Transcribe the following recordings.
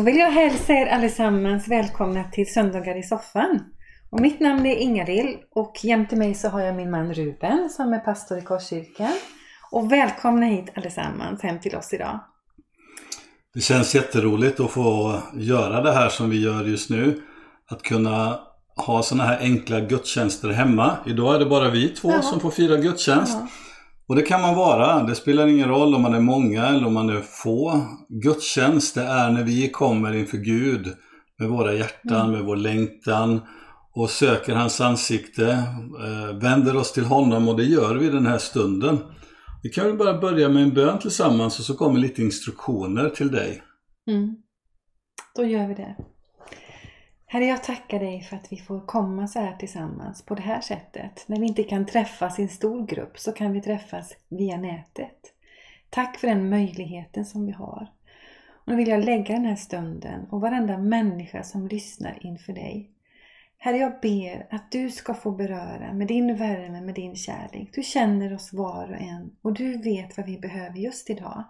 Då vill jag hälsa er allesammans välkomna till Söndagar i soffan. Och mitt namn är Ingarill och jämte mig så har jag min man Ruben som är pastor i Korskyrkan. Och välkomna hit allesammans hem till oss idag. Det känns jätteroligt att få göra det här som vi gör just nu. Att kunna ha sådana här enkla gudstjänster hemma. Idag är det bara vi två ja. som får fira gudstjänst. Ja. Och det kan man vara. Det spelar ingen roll om man är många eller om man är få. Gudstjänst, det är när vi kommer inför Gud med våra hjärtan, mm. med vår längtan och söker hans ansikte, eh, vänder oss till honom och det gör vi den här stunden. Vi kan väl bara börja med en bön tillsammans och så kommer lite instruktioner till dig. Mm. Då gör vi det. Herre, jag tackar dig för att vi får komma så här tillsammans på det här sättet. När vi inte kan träffas i en stor grupp så kan vi träffas via nätet. Tack för den möjligheten som vi har. Och nu vill jag lägga den här stunden och varenda människa som lyssnar inför dig. Herre, jag ber att du ska få beröra med din värme, med din kärlek. Du känner oss var och en och du vet vad vi behöver just idag.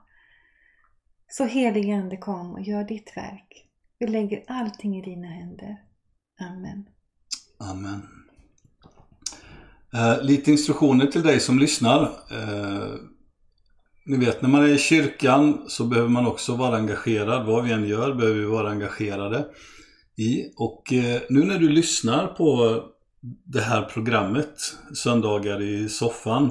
Så helige Ande kom och gör ditt verk. Vi lägger allting i dina händer. Amen. Amen. Eh, lite instruktioner till dig som lyssnar. Eh, ni vet, när man är i kyrkan så behöver man också vara engagerad. Vad vi än gör behöver vi vara engagerade i. Och eh, nu när du lyssnar på det här programmet, Söndagar i soffan,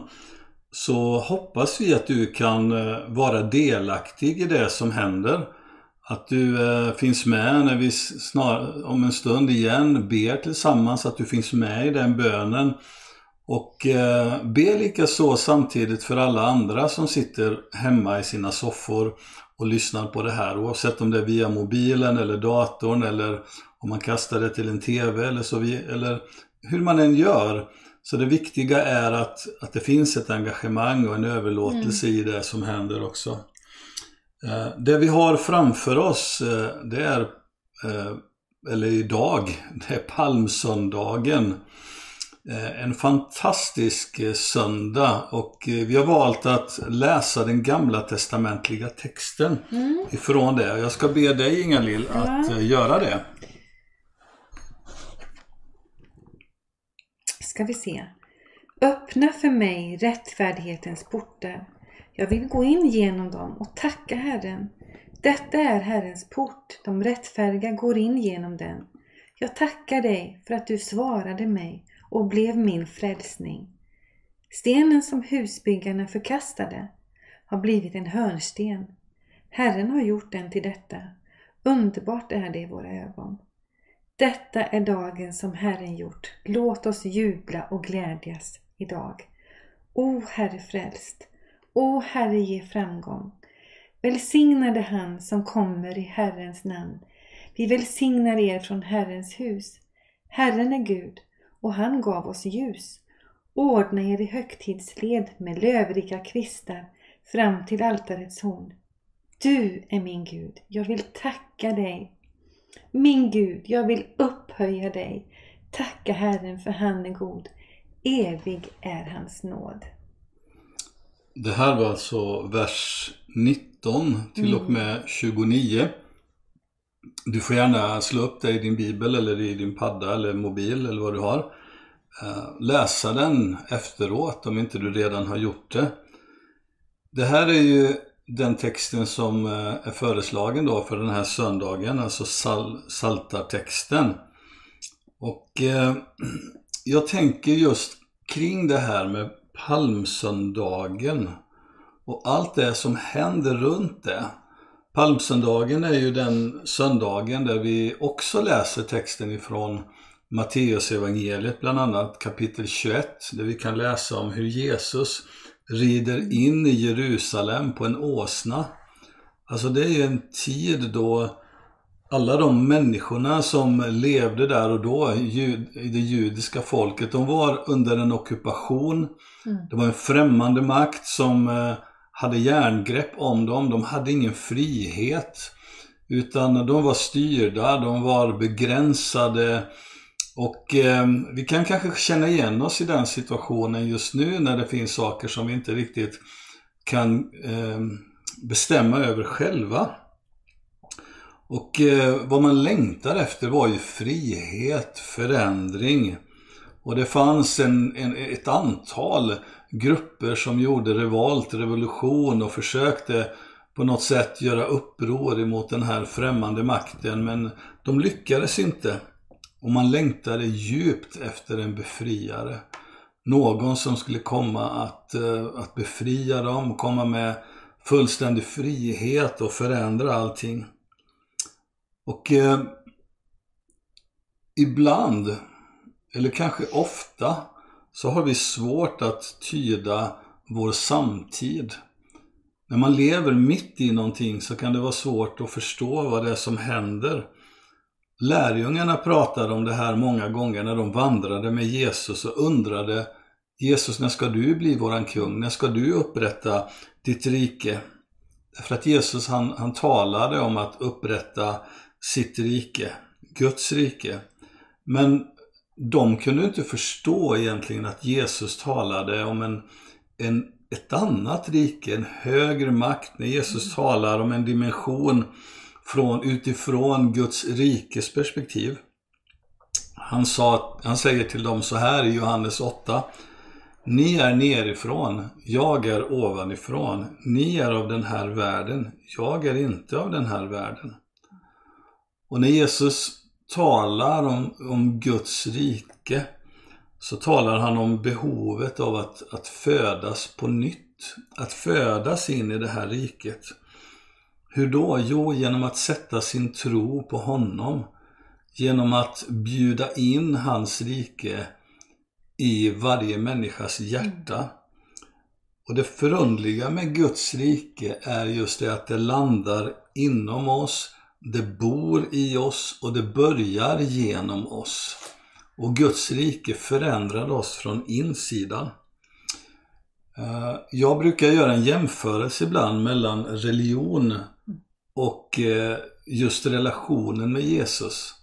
så hoppas vi att du kan eh, vara delaktig i det som händer. Att du eh, finns med när vi snar, om en stund igen ber tillsammans, att du finns med i den bönen. Och eh, be lika så samtidigt för alla andra som sitter hemma i sina soffor och lyssnar på det här. Oavsett om det är via mobilen eller datorn eller om man kastar det till en TV eller så eller hur man än gör. Så det viktiga är att, att det finns ett engagemang och en överlåtelse mm. i det som händer också. Eh, det vi har framför oss, eh, det är, eh, eller idag, det är palmsöndagen. En fantastisk söndag och vi har valt att läsa den gamla testamentliga texten mm. ifrån det. Jag ska be dig Inga-Lill att ja. göra det. Ska vi se. Öppna för mig rättfärdighetens portar jag vill gå in genom dem och tacka Herren. Detta är Herrens port, de rättfärdiga går in genom den. Jag tackar dig för att du svarade mig och blev min frälsning. Stenen som husbyggarna förkastade har blivit en hörnsten. Herren har gjort den till detta. Underbart är det i våra ögon. Detta är dagen som Herren gjort. Låt oss jubla och glädjas idag. O Herre frälst, O Herre, ge framgång. Välsignade han som kommer i Herrens namn. Vi välsignar er från Herrens hus. Herren är Gud och han gav oss ljus. Ordna er i högtidsled med lövrika kvistar fram till altarets horn. Du är min Gud, jag vill tacka dig. Min Gud, jag vill upphöja dig. Tacka Herren för han är god. Evig är hans nåd. Det här var alltså vers 19 till och mm. med 29. Du får gärna slå upp det i din bibel eller i din padda eller mobil eller vad du har. Eh, läsa den efteråt om inte du redan har gjort det. Det här är ju den texten som eh, är föreslagen då för den här söndagen, alltså sal saltartexten. Och eh, jag tänker just kring det här med palmsöndagen och allt det som händer runt det. Palmsöndagen är ju den söndagen där vi också läser texten ifrån Matteusevangeliet, bland annat kapitel 21 där vi kan läsa om hur Jesus rider in i Jerusalem på en åsna. Alltså det är ju en tid då alla de människorna som levde där och då i det judiska folket, de var under en ockupation. Mm. Det var en främmande makt som eh, hade järngrepp om dem. De hade ingen frihet. Utan de var styrda, de var begränsade. Och eh, vi kan kanske känna igen oss i den situationen just nu när det finns saker som vi inte riktigt kan eh, bestämma över själva. Och eh, vad man längtade efter var ju frihet, förändring. Och det fanns en, en, ett antal grupper som gjorde revolt, revolution och försökte på något sätt göra uppror emot den här främmande makten. Men de lyckades inte. Och man längtade djupt efter en befriare. Någon som skulle komma att, eh, att befria dem, komma med fullständig frihet och förändra allting. Och eh, ibland, eller kanske ofta, så har vi svårt att tyda vår samtid. När man lever mitt i någonting så kan det vara svårt att förstå vad det är som händer. Lärjungarna pratade om det här många gånger när de vandrade med Jesus och undrade Jesus, när ska du bli våran kung? När ska du upprätta ditt rike? Därför att Jesus han, han talade om att upprätta sitt rike, Guds rike. Men de kunde inte förstå egentligen att Jesus talade om en, en, ett annat rike, en högre makt. När Jesus mm. talar om en dimension från, utifrån Guds rikes perspektiv. Han, sa, han säger till dem så här i Johannes 8. Ni är nerifrån, jag är ovanifrån. Ni är av den här världen, jag är inte av den här världen. Och när Jesus talar om, om Guds rike så talar han om behovet av att, att födas på nytt. Att födas in i det här riket. Hur då? Jo, genom att sätta sin tro på honom. Genom att bjuda in hans rike i varje människas hjärta. Och det förundliga med Guds rike är just det att det landar inom oss, det bor i oss och det börjar genom oss. Och Guds rike förändrar oss från insidan. Eh, jag brukar göra en jämförelse ibland mellan religion och eh, just relationen med Jesus.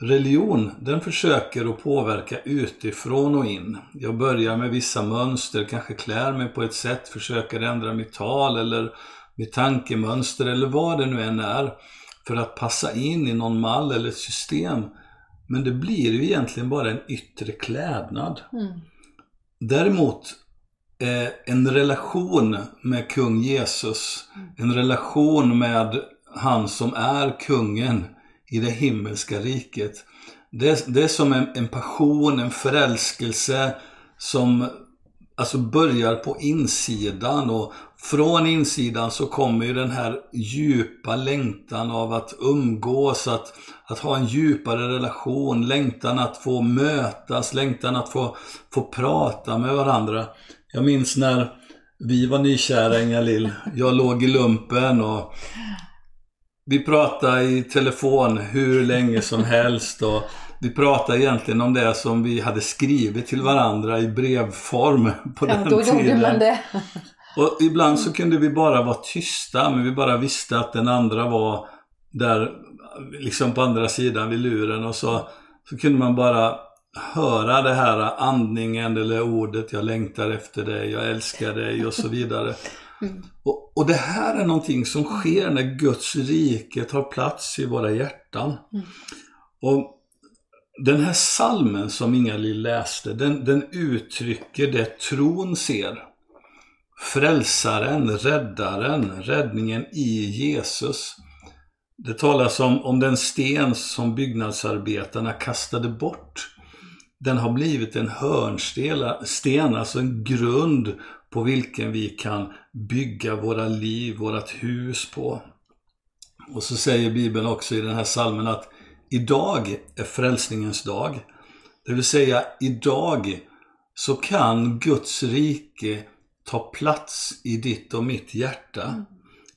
Religion, den försöker att påverka utifrån och in. Jag börjar med vissa mönster, kanske klär mig på ett sätt, försöker ändra mitt tal eller mitt tankemönster eller vad det nu än är för att passa in i någon mall eller ett system. Men det blir ju egentligen bara en yttre klädnad. Mm. Däremot eh, en relation med kung Jesus, mm. en relation med han som är kungen i det himmelska riket. Det, det är som en, en passion, en förälskelse som alltså börjar på insidan och från insidan så kommer ju den här djupa längtan av att umgås, att, att ha en djupare relation, längtan att få mötas, längtan att få, få prata med varandra. Jag minns när vi var nykära Inga-Lill. Jag låg i lumpen och vi pratade i telefon hur länge som helst och vi pratade egentligen om det som vi hade skrivit till varandra i brevform på ja, den då tiden. Gjorde man det. Och ibland så kunde vi bara vara tysta, men vi bara visste att den andra var där, liksom på andra sidan vid luren och så, så kunde man bara höra det här andningen eller ordet jag längtar efter dig, jag älskar dig och så vidare. Mm. Och, och, det här är någonting som sker när Guds rike tar plats i våra hjärtan. Mm. Och den här salmen som Inga-Lill läste, den, den uttrycker det tron ser. Frälsaren, räddaren, räddningen i Jesus. Det talas om, om den sten som byggnadsarbetarna kastade bort. Den har blivit en hörnsten, alltså en grund på vilken vi kan bygga våra liv, vårat hus på. Och så säger Bibeln också i den här salmen att idag är frälsningens dag. Det vill säga idag så kan Guds rike ta plats i ditt och mitt hjärta. Mm.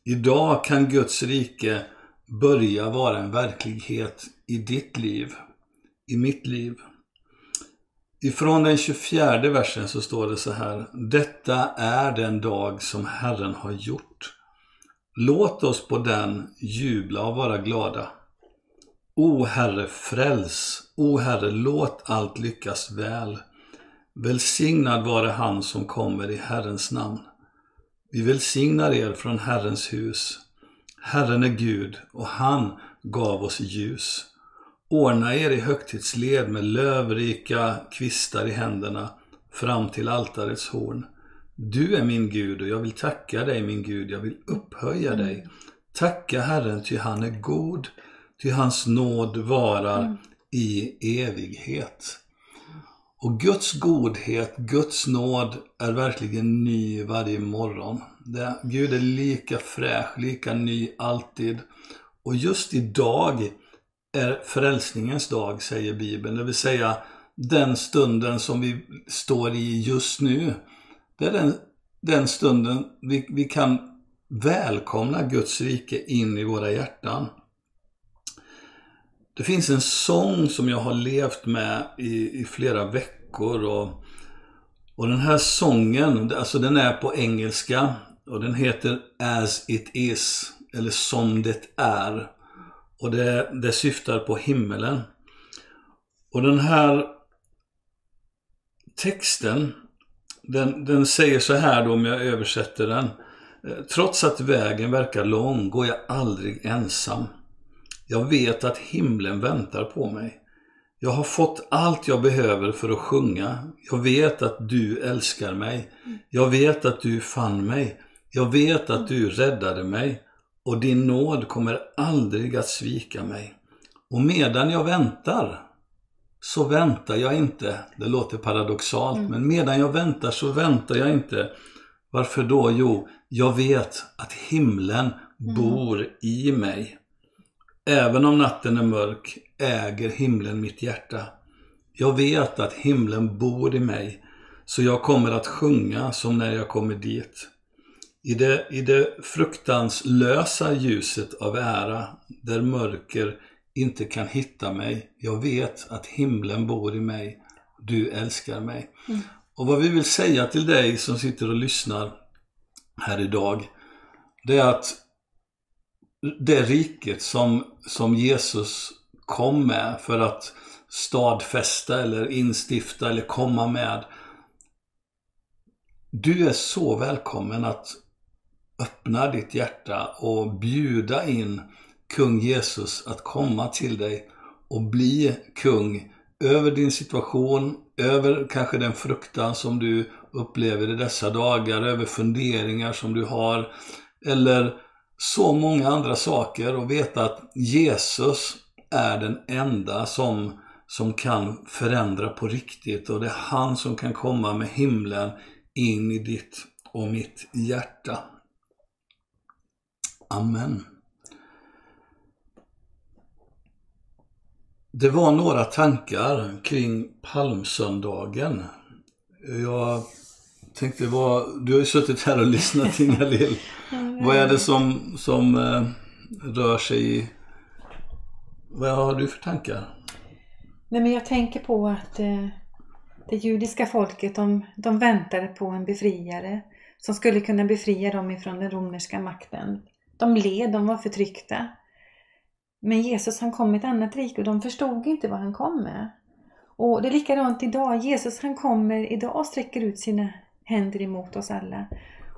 Idag kan Guds rike börja vara en verklighet i ditt liv, i mitt liv. Ifrån den 24 versen så står det så här. Detta är den dag som Herren har gjort. Låt oss på den jubla och vara glada. O Herre, fräls. O Herre, låt allt lyckas väl. Välsignad vare han som kommer i Herrens namn. Vi välsignar er från Herrens hus. Herren är Gud och han gav oss ljus. Ordna er i högtidsled med lövrika kvistar i händerna fram till altarets horn. Du är min Gud och jag vill tacka dig min Gud, jag vill upphöja dig. Mm. Tacka Herren ty han är god, ty hans nåd varar Mm. i evighet. Och Guds godhet, Guds nåd är verkligen ny varje morgon. Det, Gud är lika fräsch, lika ny alltid. Och just idag är frälsningens dag, säger Bibeln. Det vill säga den stunden som vi står i just nu. Det är den, den stunden vi, vi kan välkomna Guds rike in i våra hjärtan. Det finns en sång som jag har levt med i, i flera veckor och, och den här sången, alltså den är på engelska och den heter As it is, eller Som det är. Och det, det syftar på himmelen. Och den här texten, den, den säger så här då om jag översätter den. Eh, trots att vägen verkar lång går jag aldrig ensam. Jag vet att himlen väntar på mig. Jag har fått allt jag behöver för att sjunga. Jag vet att du älskar mig. Jag vet att du fann mig. Jag vet att du räddade mig. Och din nåd kommer aldrig att svika mig. Och medan jag väntar så väntar jag inte. Det låter paradoxalt, Mm. men medan jag väntar så väntar jag inte. Varför då? Jo, jag vet att himlen bor i mig. Även om natten är mörk äger himlen mitt hjärta. Jag vet att himlen bor i mig, så jag kommer att sjunga som när jag kommer dit. I det, I det fruktanslösa ljuset av ära, där mörker inte kan hitta mig. Jag vet att himlen bor i mig. Du älskar mig. Mm. Och vad vi vill säga till dig som sitter och lyssnar här idag, det är att det riket som, som Jesus kom med för att stadfästa eller instifta eller komma med. Du är så välkommen att öppna ditt hjärta och bjuda in kung Jesus att komma till dig och bli kung över din situation, över kanske den fruktan som du upplever i dessa dagar, över funderingar som du har, eller så många andra saker och veta att Jesus är den enda som, som kan förändra på riktigt och det är han som kan komma med himlen in i ditt och mitt hjärta. Amen. Det var några tankar kring palmsöndagen. Jag tänkte, vad, du har ju suttit här och lyssnat Inga-Lill. Vad är det som, som eh, rör sig i... Vad har du för tankar? Nej, men jag tänker på att eh, det judiska folket de, de väntade på en befriare som skulle kunna befria dem ifrån den romerska makten. De led, de var förtryckta. Men Jesus han kom med ett annat rike och de förstod inte vad han kom med. Och det är likadant idag. Jesus han kommer idag och sträcker ut sina händer emot oss alla.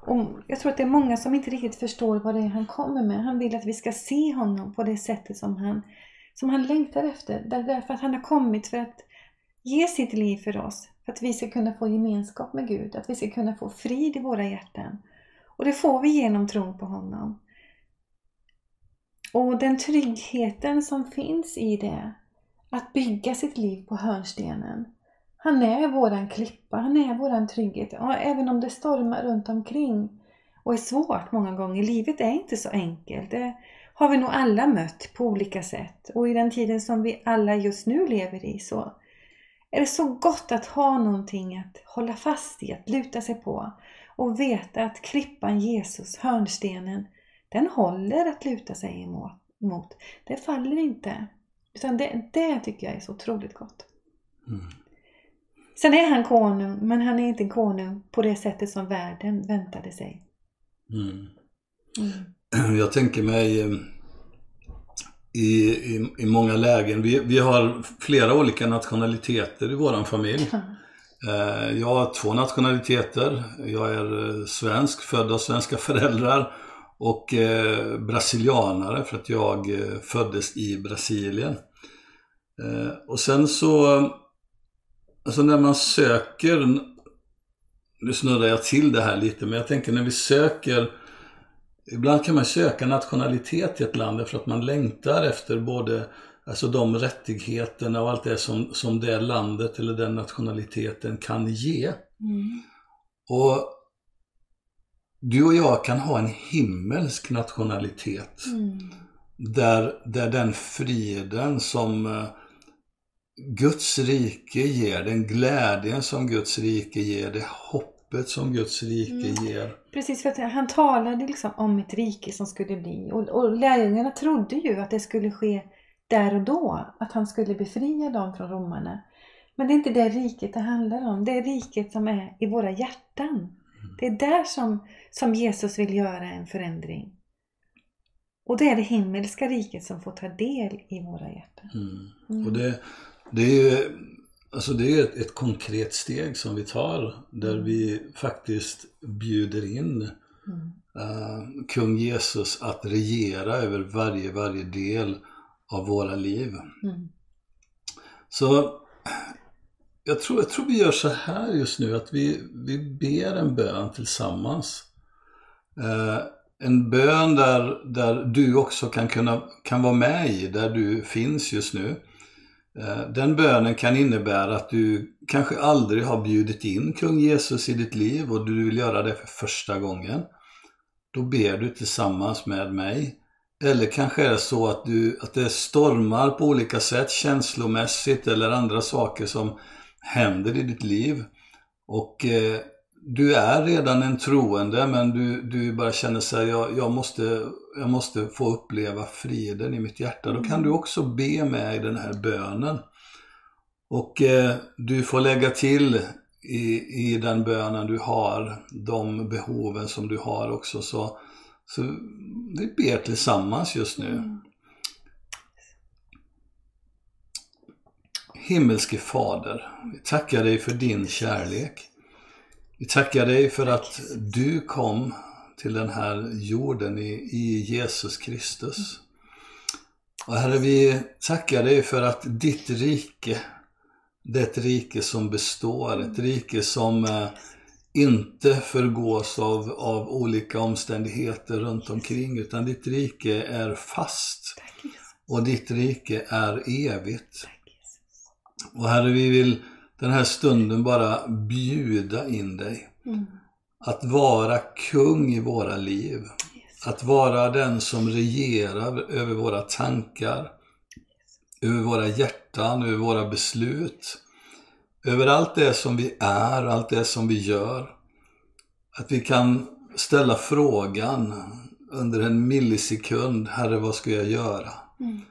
Och jag tror att det är många som inte riktigt förstår vad det är han kommer med. Han vill att vi ska se honom på det sättet som han, som han längtar efter. Därför att han har kommit för att ge sitt liv för oss. För att vi ska kunna få gemenskap med Gud. Att vi ska kunna få frid i våra hjärtan. Och det får vi genom tron på honom. Och den tryggheten som finns i det. Att bygga sitt liv på hörnstenen. Han är våran klippa, han är våran trygghet. Och även om det stormar runt omkring och är svårt många gånger. Livet är inte så enkelt. Det har vi nog alla mött på olika sätt. Och i den tiden som vi alla just nu lever i så är det så gott att ha någonting att hålla fast i, att luta sig på. Och veta att klippan Jesus, hörnstenen, den håller att luta sig emot. det faller inte. Utan det, det tycker jag är så otroligt gott. Mm. Sen är han konung, men han är inte konung på det sättet som världen väntade sig. Mm. Mm. Jag tänker mig eh, i, i, i många lägen, vi, vi har flera olika nationaliteter i våran familj. Eh, Jag har två nationaliteter. Jag är eh, svensk, född av svenska föräldrar och eh, brasilianare för att jag föddes i Brasilien. Eh, Och sen så, alltså när man söker, nu snurrar jag till det här lite, men jag tänker när vi söker Ibland kan man söka nationalitet i ett land för att man längtar efter både alltså de rättigheterna och allt det som, som det landet eller den nationaliteten kan ge. Mm. Och du och jag kan ha en himmelsk nationalitet Mm. där, där den friden som eh, Guds rike ger, den glädjen som Guds rike ger, det hoppet som Guds rike Mm. ger. Precis, för att han talade liksom om ett rike som skulle bli. Och, och lärjungarna trodde ju att det skulle ske där och då. Att han skulle befria dem från romarna. Men det är inte det riket det handlar om. Det är riket som är i våra hjärtan. Det är där som, som Jesus vill göra en förändring. Och det är det himmelska riket som får ta del i våra hjärtan. Mm. Mm. Och det, det är ju alltså det är ett, ett konkret steg som vi tar där Mm. vi faktiskt bjuder in Mm. eh, kung Jesus att regera över varje, varje del av våra liv. Mm. Så jag tror, jag tror vi gör så här just nu att vi, vi ber en bön tillsammans. Eh, en bön där, där du också kan, kunna, kan vara med i, där du finns just nu. Eh, den bönen kan innebära att du kanske aldrig har bjudit in kung Jesus i ditt liv och du vill göra det för första gången. Då ber du tillsammans med mig. Eller kanske är det så att, du, att det stormar på olika sätt känslomässigt eller andra saker som händer i ditt liv. Och eh, du är redan en troende men du, du bara känner sig, jag, jag, måste, jag måste få uppleva friden i mitt hjärta. Då kan du också be med i den här bönen. Och eh, du får lägga till i, i den bönen du har, de behoven som du har också. Så, så vi ber tillsammans just nu. Mm. Himmelske Fader, vi tackar dig för din kärlek. Vi tackar dig för att du kom till den här jorden i, i Jesus Kristus. Och Herre, vi tackar dig för att ditt rike, det är ett rike som består, ett rike som eh, inte förgås av, av olika omständigheter runt omkring, utan ditt rike är fast. Och ditt rike är evigt. Och Herre, vi vill den här stunden bara bjuda in dig. Mm. Att vara kung i våra liv. Jesus. Att vara den som regerar över våra tankar, över våra hjärtan, över våra beslut. Över allt det som vi är, allt det som vi gör. Att vi kan ställa frågan under en millisekund, Herre vad ska jag göra? Mm.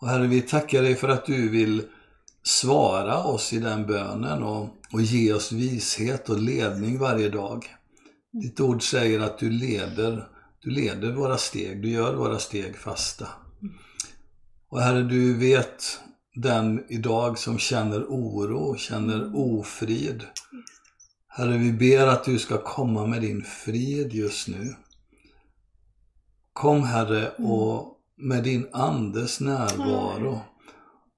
Och Herre, vi tackar dig för att du vill svara oss i den bönen och, och ge oss vishet och ledning varje dag. Ditt ord säger att du leder, du leder våra steg, du gör våra steg fasta. Och Herre, du vet den idag som känner oro, känner ofrid. Herre, vi ber att du ska komma med din frid just nu. Kom Herre och med din Andes närvaro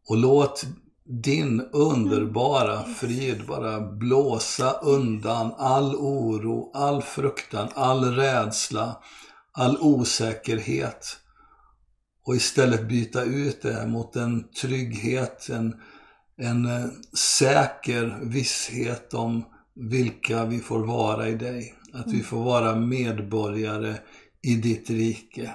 och låt din underbara frid bara blåsa undan all oro, all fruktan, all rädsla, all osäkerhet och istället byta ut det mot en trygghet, en, en eh, säker visshet om vilka vi får vara i dig. Att vi får vara medborgare i ditt rike.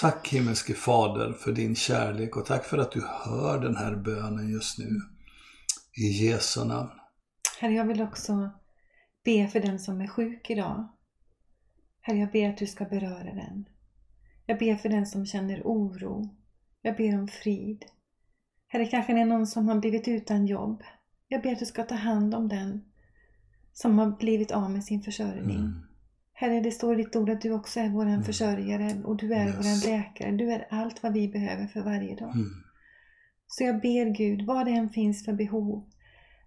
Tack himmelske Fader för din kärlek och tack för att du hör den här bönen just nu. I Jesu namn. Herre, jag vill också be för den som är sjuk idag. Herre, jag ber att du ska beröra den. Jag ber för den som känner oro. Jag ber om frid. Herre, kanske det är någon som har blivit utan jobb. Jag ber att du ska ta hand om den som har blivit av med sin försörjning. Mm. Herre, det står i ditt ord att du också är vår Mm. försörjare och du är Yes. vår läkare. Du är allt vad vi behöver för varje dag. Mm. Så jag ber Gud, vad det än finns för behov,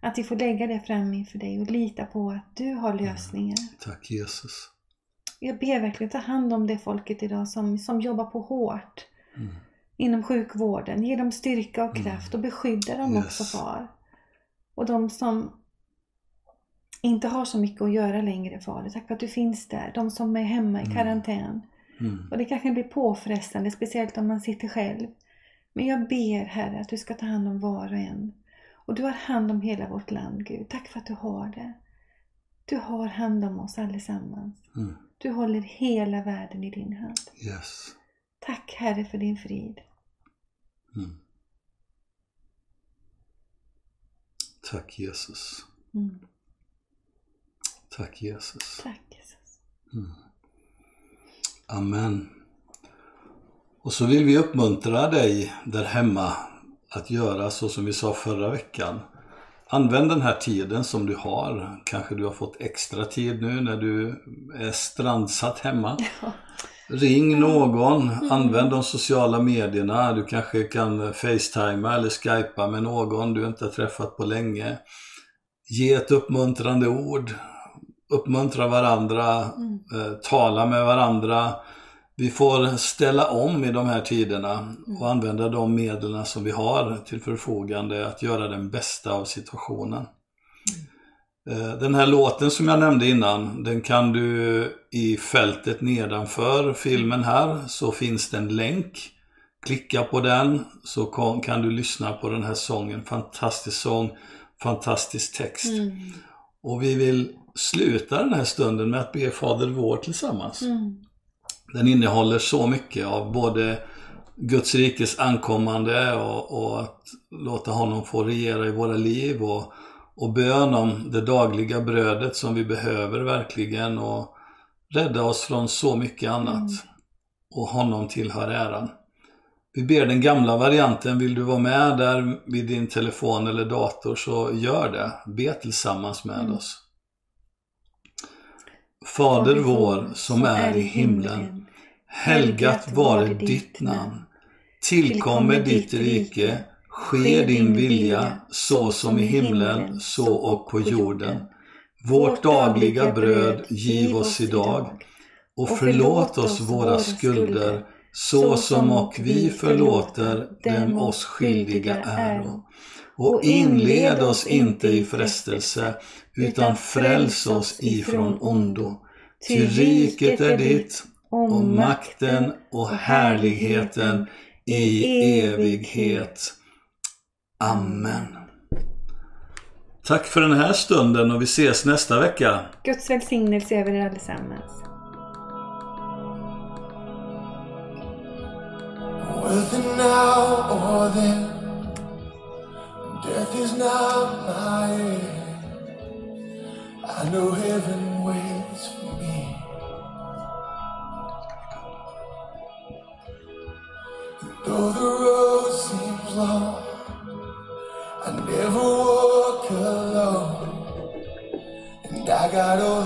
att vi får lägga det fram inför dig och lita på att du har lösningen. Tack Jesus. Jag ber verkligen, ta hand om det folket idag som, som jobbar på hårt Mm. inom sjukvården. Ge dem styrka och Mm. kraft och beskydda dem Yes. också far. Och de som inte har så mycket att göra längre far, tack för att du finns där. De som är hemma i Mm. karantän. Mm. Och det kanske blir påfrestande, speciellt om man sitter själv. Men jag ber Herre att du ska ta hand om var och en. Och du har hand om hela vårt land Gud. Tack för att du har det. Du har hand om oss allesammans. Mm. Du håller hela världen i din hand. Yes. Tack Herre för din frid. Mm. Tack Jesus. Mm. Tack Jesus. Tack Jesus. Mm. Amen. Och så vill vi uppmuntra dig där hemma att göra så som vi sa förra veckan. Använd den här tiden som du har. Kanske du har fått extra tid nu när du är strandsatt hemma. Ja. Ring någon, använd de sociala medierna. Du kanske kan facetima eller skypa med någon du inte har träffat på länge. Ge ett uppmuntrande ord. Uppmuntra varandra. Mm. eh, Tala med varandra. Vi får ställa om i de här tiderna och använda de medlen som vi har till förfogande att göra den bästa av situationen. Eh, Den här låten som jag nämnde innan, den kan du i fältet nedanför filmen här så finns det en länk. Klicka på den så kan du lyssna på den här sången. Fantastisk sång, fantastisk text. Mm. Och vi vill sluta den här stunden med att be Fader vår tillsammans. Mm. Den innehåller så mycket av både Guds rikes ankommande och, och att låta honom få regera i våra liv och, och bön om det dagliga brödet som vi behöver verkligen och rädda oss från så mycket annat. Mm. Och honom tillhör äran. Vi ber den gamla varianten, vill du vara med där vid din telefon eller dator så gör det. Be tillsammans med Mm. oss. Fader vår som är i himlen. Helgat vare ditt namn. Tillkommer ditt rike. Ske din vilja så som i himlen så och på jorden. Vårt dagliga bröd giv oss idag och förlåt oss våra skulder så som och vi förlåter dem oss skyldiga äro. Och inled oss inte i frestelse utan fräls oss ifrån ondo. Ty riket är ditt och makten och härligheten i evighet. Amen. Tack för den här stunden och vi ses nästa vecka. Guds välsignelse över er allesammans. Whether now or then, death is not my end. I know heaven waits for me. And Though the road seems long, I never walk alone. And I got all